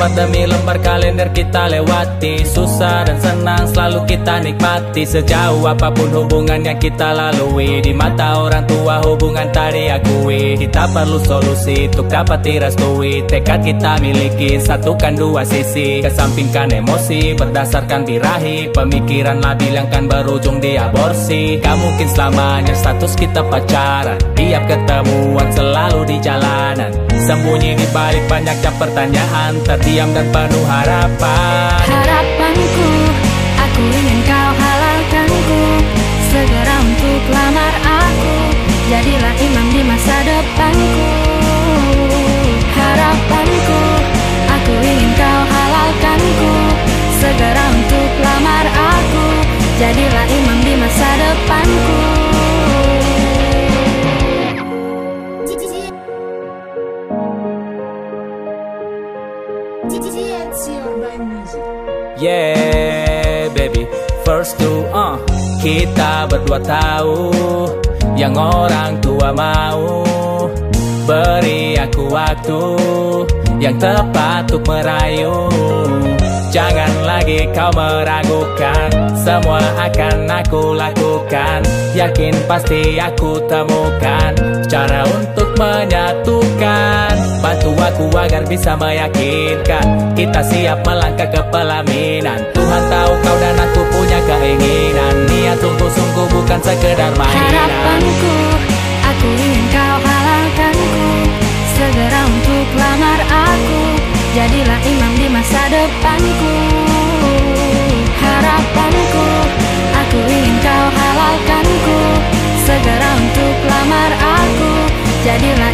Lembar demi lembar kalender kita lewati. Susah dan senang selalu kita nikmati. Sejauh apa pun hubungan yang kita lalui Di mata orang tua hubungan tak diakui. Kita perlu solusi untuk dapat direstui. Tekad kita miliki satukan dua sisi. Kesampingkan emosi berdasarkan birahi. Pemikiran labil yang kan berujung di aborsi. Gak mungkin selamanya status kita pacaran. Tiap ketemuan selalu Sembunyi di balik banyaknya pertanyaan Terdiam dan penuh harapan. Harapanku, Yeah baby. First to uh Kita berdua tahu Yang orang tua mau. Beri aku waktu Yang tepat untuk merayu. Jangan lagi kau meragukan Semua akan aku lakukan. Yakin pasti aku temukan Cara untuk agar bisa meyakinkan. Kita siap melangkah ke pelaminan. Tuhan tahu kau dan aku punya keinginan. Niat sungguh-sungguh bukan sekedar mainan. Harapanku, aku ingin kau halalkanku. Segera untuk lamar aku Jadilah imam di masa depanku. Harapanku, aku ingin kau halalkanku. Segera untuk lamar aku Jadilah